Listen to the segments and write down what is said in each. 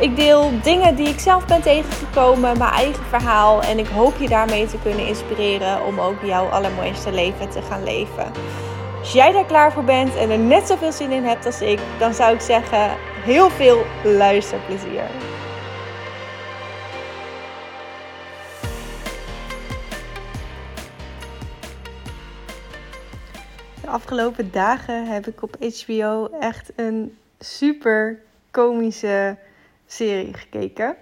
Ik deel dingen die ik zelf ben tegengekomen, mijn eigen verhaal. En ik hoop je daarmee te kunnen inspireren om ook jouw allermooiste leven te gaan leven. Als jij daar klaar voor bent en er net zoveel zin in hebt als ik, dan zou ik zeggen: heel veel luisterplezier. De afgelopen dagen heb ik op HBO echt een super komische serie gekeken.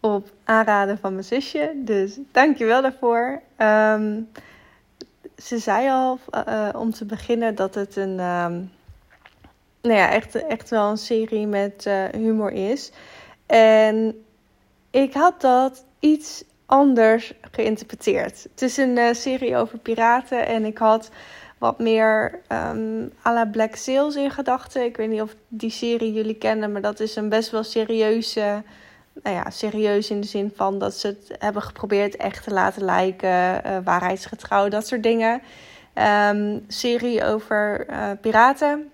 Op aanraden van mijn zusje. Dus dankjewel daarvoor. Um, ze zei al uh, om te beginnen dat het een. Um, nou ja, echt, echt wel een serie met uh, humor is. En ik had dat iets anders geïnterpreteerd. Het is een serie over piraten en ik had wat meer um, à la Black Sails in gedachten. Ik weet niet of die serie jullie kennen, maar dat is een best wel serieuze. Nou ja, serieus in de zin van dat ze het hebben geprobeerd echt te laten lijken, uh, waarheidsgetrouw, dat soort dingen. Um, serie over uh, piraten.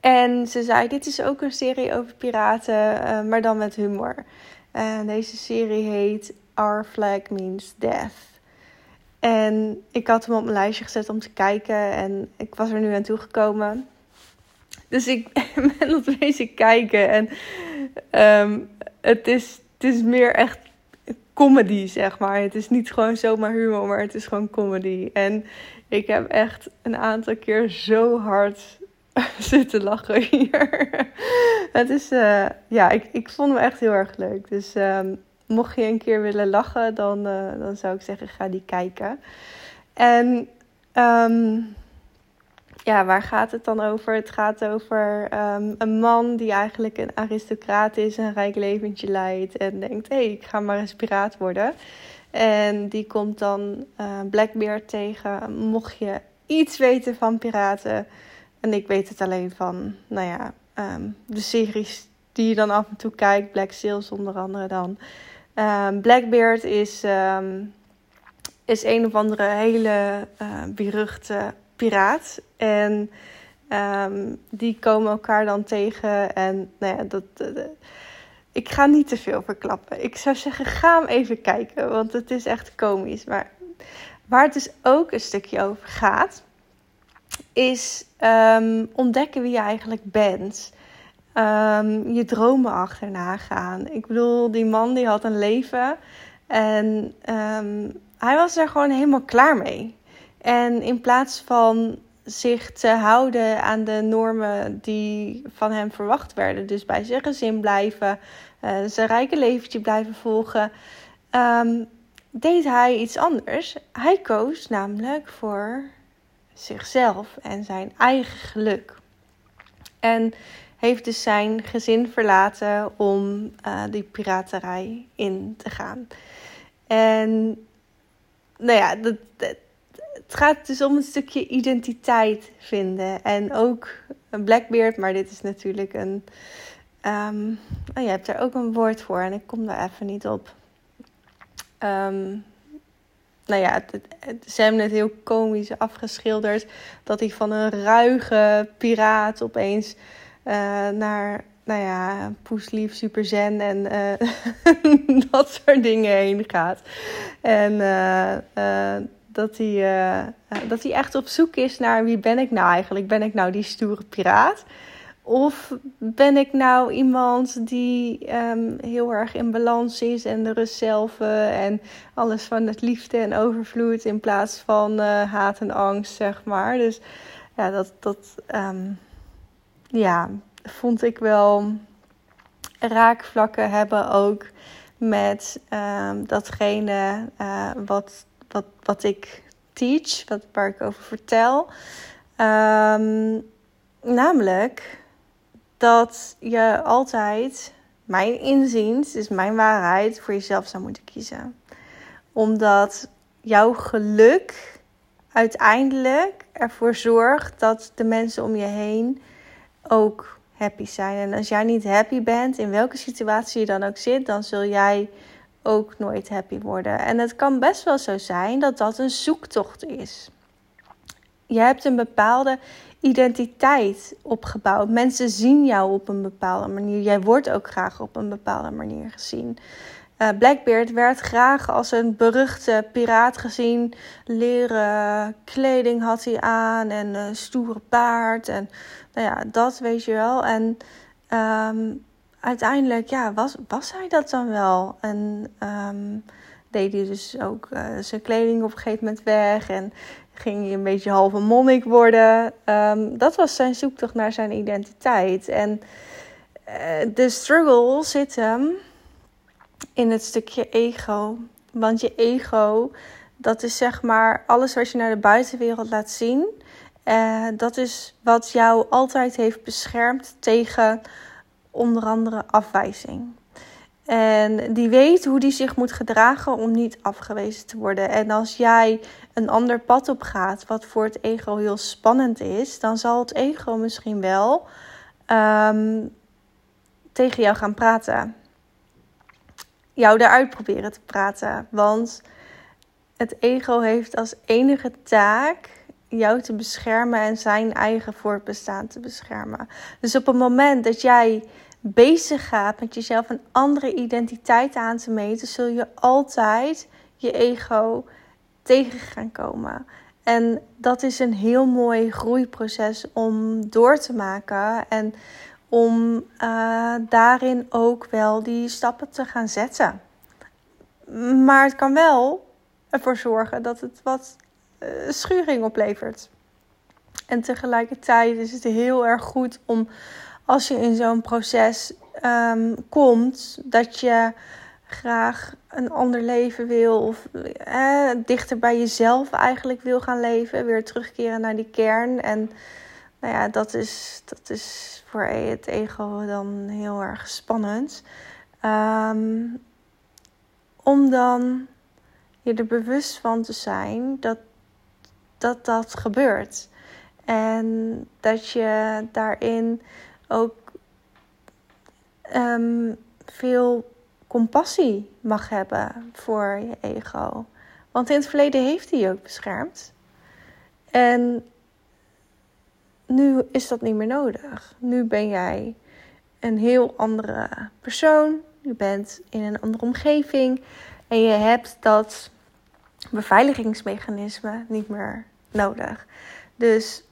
En ze zei: Dit is ook een serie over piraten, uh, maar dan met humor. En deze serie heet Our Flag Means Death. En ik had hem op mijn lijstje gezet om te kijken en ik was er nu aan toegekomen. Dus ik ben op bezig kijken en um, het, is, het is meer echt comedy, zeg maar. Het is niet gewoon zomaar humor, maar het is gewoon comedy. En ik heb echt een aantal keer zo hard zitten lachen hier. het is, uh, ja, ik, ik vond hem echt heel erg leuk. Dus um, mocht je een keer willen lachen, dan, uh, dan zou ik zeggen, ga die kijken. En um, ja, waar gaat het dan over? Het gaat over um, een man die eigenlijk een aristocraat is, een rijk leventje leidt en denkt, hé, hey, ik ga maar eens piraat worden. En die komt dan uh, Blackbeard tegen. Mocht je iets weten van piraten, en ik weet het alleen van, nou ja, um, de series die je dan af en toe kijkt, Black Sails onder andere dan. Um, Blackbeard is, um, is een of andere hele uh, beruchte piraat. En um, die komen elkaar dan tegen. En nou ja, dat, uh, ik ga niet te veel verklappen. Ik zou zeggen, ga hem even kijken. Want het is echt komisch. Maar waar het dus ook een stukje over gaat, is ontdekken wie je eigenlijk bent. Um, je dromen achterna gaan. Ik bedoel, die man die had een leven en um, hij was er gewoon helemaal klaar mee. En in plaats van zich te houden aan de normen die van hem verwacht werden, dus bij zijn gezin blijven, uh, zijn rijke leventje blijven volgen, um, deed hij iets anders. Hij koos namelijk voor zichzelf en zijn eigen geluk. En heeft dus zijn gezin verlaten om uh, die piraterij in te gaan. En nou ja, dat, het gaat dus om een stukje identiteit vinden. En ook een Blackbeard, maar dit is natuurlijk een. Um, oh, je hebt er ook een woord voor en ik kom daar even niet op. Um, nou ja, het, het, het heel komisch afgeschilderd. Dat hij van een ruige piraat opeens naar, nou ja, poeslief, super zen en uh, dat soort dingen heen gaat. En uh, dat, hij, dat hij echt op zoek is naar wie ben ik nou eigenlijk? Ben ik nou die stoere piraat? Of ben ik nou iemand die um, heel erg in balans is en de rust zelf en alles van het liefde en overvloed in plaats van haat en angst, zeg maar. Dus ja, dat, dat um, ja, vond ik wel raakvlakken hebben ook met um, datgene uh, wat, wat, wat ik teach, wat, waar ik over vertel. Um, namelijk dat je altijd mijn inziens, is mijn waarheid, voor jezelf zou moeten kiezen. Omdat jouw geluk uiteindelijk ervoor zorgt dat de mensen om je heen ook happy zijn. En als jij niet happy bent, in welke situatie je dan ook zit, dan zul jij ook nooit happy worden. En het kan best wel zo zijn dat dat een zoektocht is. Je hebt een bepaalde identiteit opgebouwd. Mensen zien jou op een bepaalde manier. Jij wordt ook graag op een bepaalde manier gezien. Uh, Blackbeard werd graag als een beruchte piraat gezien. Leren kleding had hij aan en een stoere paard. En nou ja, dat weet je wel. En ehm, uiteindelijk, ja, was, was hij dat dan wel? En um, deed hij dus ook uh, zijn kleding op een gegeven moment weg. En ging hij een beetje halve monnik worden. Um, dat was zijn zoektocht naar zijn identiteit. En uh, de struggle zit hem in het stukje ego. Want je ego, dat is zeg maar alles wat je naar de buitenwereld laat zien. Uh, dat is wat jou altijd heeft beschermd tegen onder andere afwijzing. En die weet hoe die zich moet gedragen om niet afgewezen te worden. En als jij een ander pad op gaat, wat voor het ego heel spannend is, dan zal het ego misschien wel um, tegen jou gaan praten jou eruit proberen te praten. Want het ego heeft als enige taak jou te beschermen en zijn eigen voortbestaan te beschermen. Dus op het moment dat jij bezig gaat met jezelf een andere identiteit aan te meten, zul je altijd je ego tegen gaan komen. En dat is een heel mooi groeiproces om door te maken. En om uh, daarin ook wel die stappen te gaan zetten. Maar het kan wel ervoor zorgen dat het wat uh, schuring oplevert. En tegelijkertijd is het heel erg goed om als je in zo'n proces um, komt, dat je graag een ander leven wil of eh, dichter bij jezelf eigenlijk wil gaan leven, weer terugkeren naar die kern. En nou ja, dat is, dat is voor het ego dan heel erg spannend. Um, om dan je er bewust van te zijn dat dat, dat gebeurt. En dat je daarin ook um, veel compassie mag hebben voor je ego. Want in het verleden heeft hij je ook beschermd. En nu is dat niet meer nodig. Nu ben jij een heel andere persoon. Je bent in een andere omgeving. En je hebt dat beveiligingsmechanisme niet meer nodig. Dus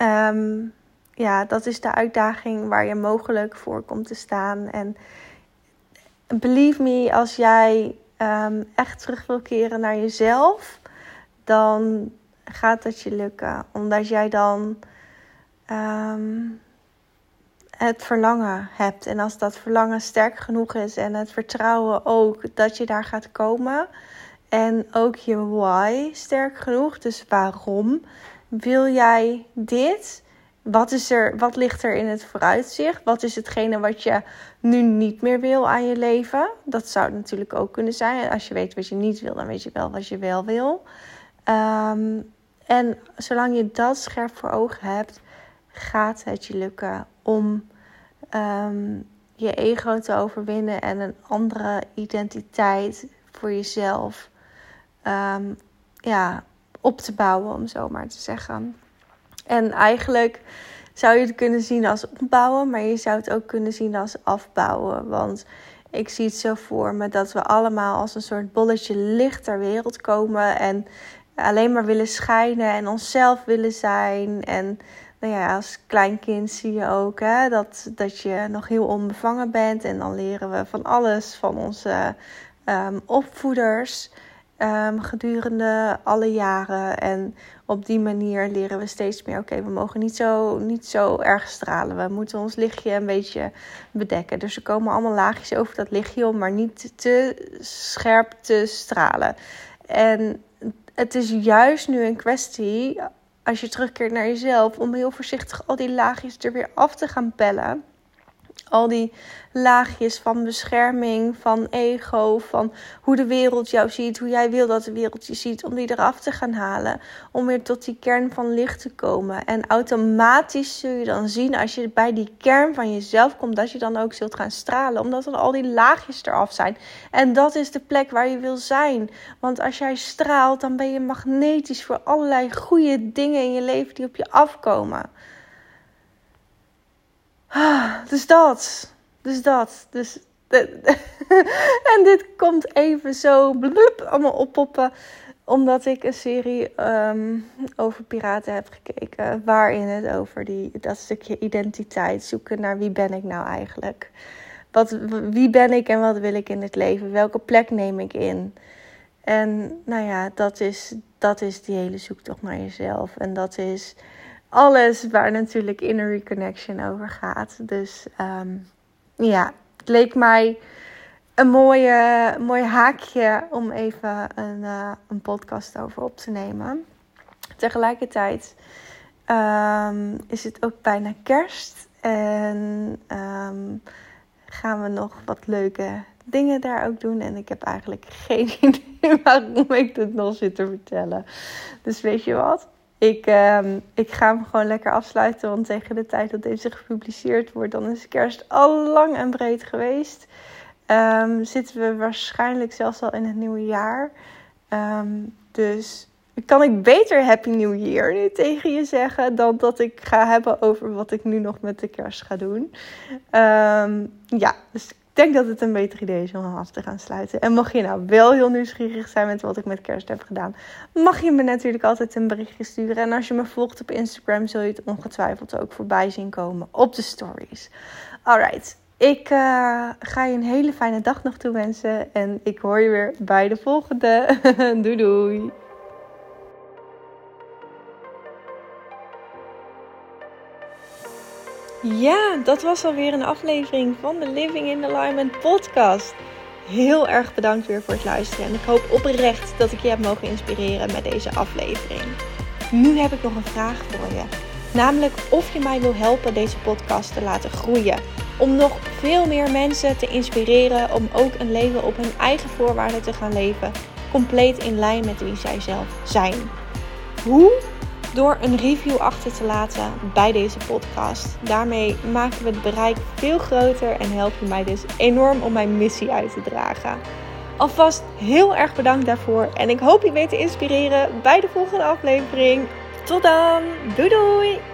um, ja, dat is de uitdaging waar je mogelijk voor komt te staan. En believe me, als jij um, echt terug wil keren naar jezelf, dan gaat dat je lukken. Omdat jij dan um, het verlangen hebt. En als dat verlangen sterk genoeg is en het vertrouwen ook dat je daar gaat komen. En ook je why sterk genoeg. Dus waarom wil jij dit? Wat, is er, wat ligt er in het vooruitzicht? Wat is hetgene wat je nu niet meer wil aan je leven? Dat zou natuurlijk ook kunnen zijn. Als je weet wat je niet wil, dan weet je wel wat je wel wil. Um, en zolang je dat scherp voor ogen hebt, gaat het je lukken om um, je ego te overwinnen en een andere identiteit voor jezelf um, ja, op te bouwen, om zo maar te zeggen. En eigenlijk zou je het kunnen zien als opbouwen, maar je zou het ook kunnen zien als afbouwen. Want ik zie het zo voor me dat we allemaal als een soort bolletje licht ter wereld komen en alleen maar willen schijnen en onszelf willen zijn. En nou ja, als kleinkind zie je ook hè, dat, dat je nog heel onbevangen bent. En dan leren we van alles van onze um, opvoeders um, gedurende alle jaren. En op die manier leren we steeds meer: oké, we mogen niet zo, niet zo erg stralen. We moeten ons lichtje een beetje bedekken. Dus er komen allemaal laagjes over dat lichtje om maar niet te scherp te stralen. En het is juist nu een kwestie als je terugkeert naar jezelf, om heel voorzichtig al die laagjes er weer af te gaan pellen. Al die laagjes van bescherming, van ego, van hoe de wereld jou ziet, hoe jij wil dat de wereld je ziet, om die eraf te gaan halen, om weer tot die kern van licht te komen. En automatisch zul je dan zien als je bij die kern van jezelf komt, dat je dan ook zult gaan stralen, omdat dan al die laagjes eraf zijn. En dat is de plek waar je wil zijn. Want als jij straalt, dan ben je magnetisch voor allerlei goede dingen in je leven die op je afkomen. Ah, dus dat. Dus dat. Dus. en dit komt even zo blub, allemaal oppoppen. Omdat ik een serie ehm, over piraten heb gekeken. Waarin het over die, dat stukje identiteit zoeken naar wie ben ik nou eigenlijk. Wat, wie ben ik en wat wil ik in het leven? Welke plek neem ik in? En nou ja, dat is, dat is die hele zoektocht naar jezelf. En dat is alles waar natuurlijk Inner Reconnection over gaat. Dus um, ja, het leek mij een mooie, mooi haakje om even een, uh, een podcast over op te nemen. Tegelijkertijd um, is het ook bijna kerst. En um, gaan we nog wat leuke dingen daar ook doen. En ik heb eigenlijk geen idee waarom ik dit nog zit te vertellen. Dus weet je wat? Ik, um, ik ga hem gewoon lekker afsluiten. Want tegen de tijd dat deze gepubliceerd wordt, dan is kerst al lang en breed geweest. Um, zitten we waarschijnlijk zelfs al in het nieuwe jaar. Um, dus kan ik beter Happy New Year nu tegen je zeggen dan dat ik ga hebben over wat ik nu nog met de kerst ga doen. ja, dus denk dat het een beter idee is om af te gaan sluiten. En mocht je nou wel heel nieuwsgierig zijn met wat ik met kerst heb gedaan, mag je me natuurlijk altijd een berichtje sturen. En als je me volgt op Instagram, zul je het ongetwijfeld ook voorbij zien komen op de stories. Alright. Ik uh, ga je een hele fijne dag nog toewensen. En ik hoor je weer bij de volgende. doei doei. Ja, dat was alweer een aflevering van de Living in Alignment podcast. Heel erg bedankt weer voor het luisteren. En ik hoop oprecht dat ik je heb mogen inspireren met deze aflevering. Nu heb ik nog een vraag voor je. Namelijk of je mij wil helpen deze podcast te laten groeien. Om nog veel meer mensen te inspireren om ook een leven op hun eigen voorwaarden te gaan leven. Compleet in lijn met wie zij zelf zijn. Hoe? Door een review achter te laten bij deze podcast. Daarmee maken we het bereik veel groter en help je mij dus enorm om mijn missie uit te dragen. Alvast heel erg bedankt daarvoor en ik hoop je weer te inspireren bij de volgende aflevering. Tot dan, doei doei!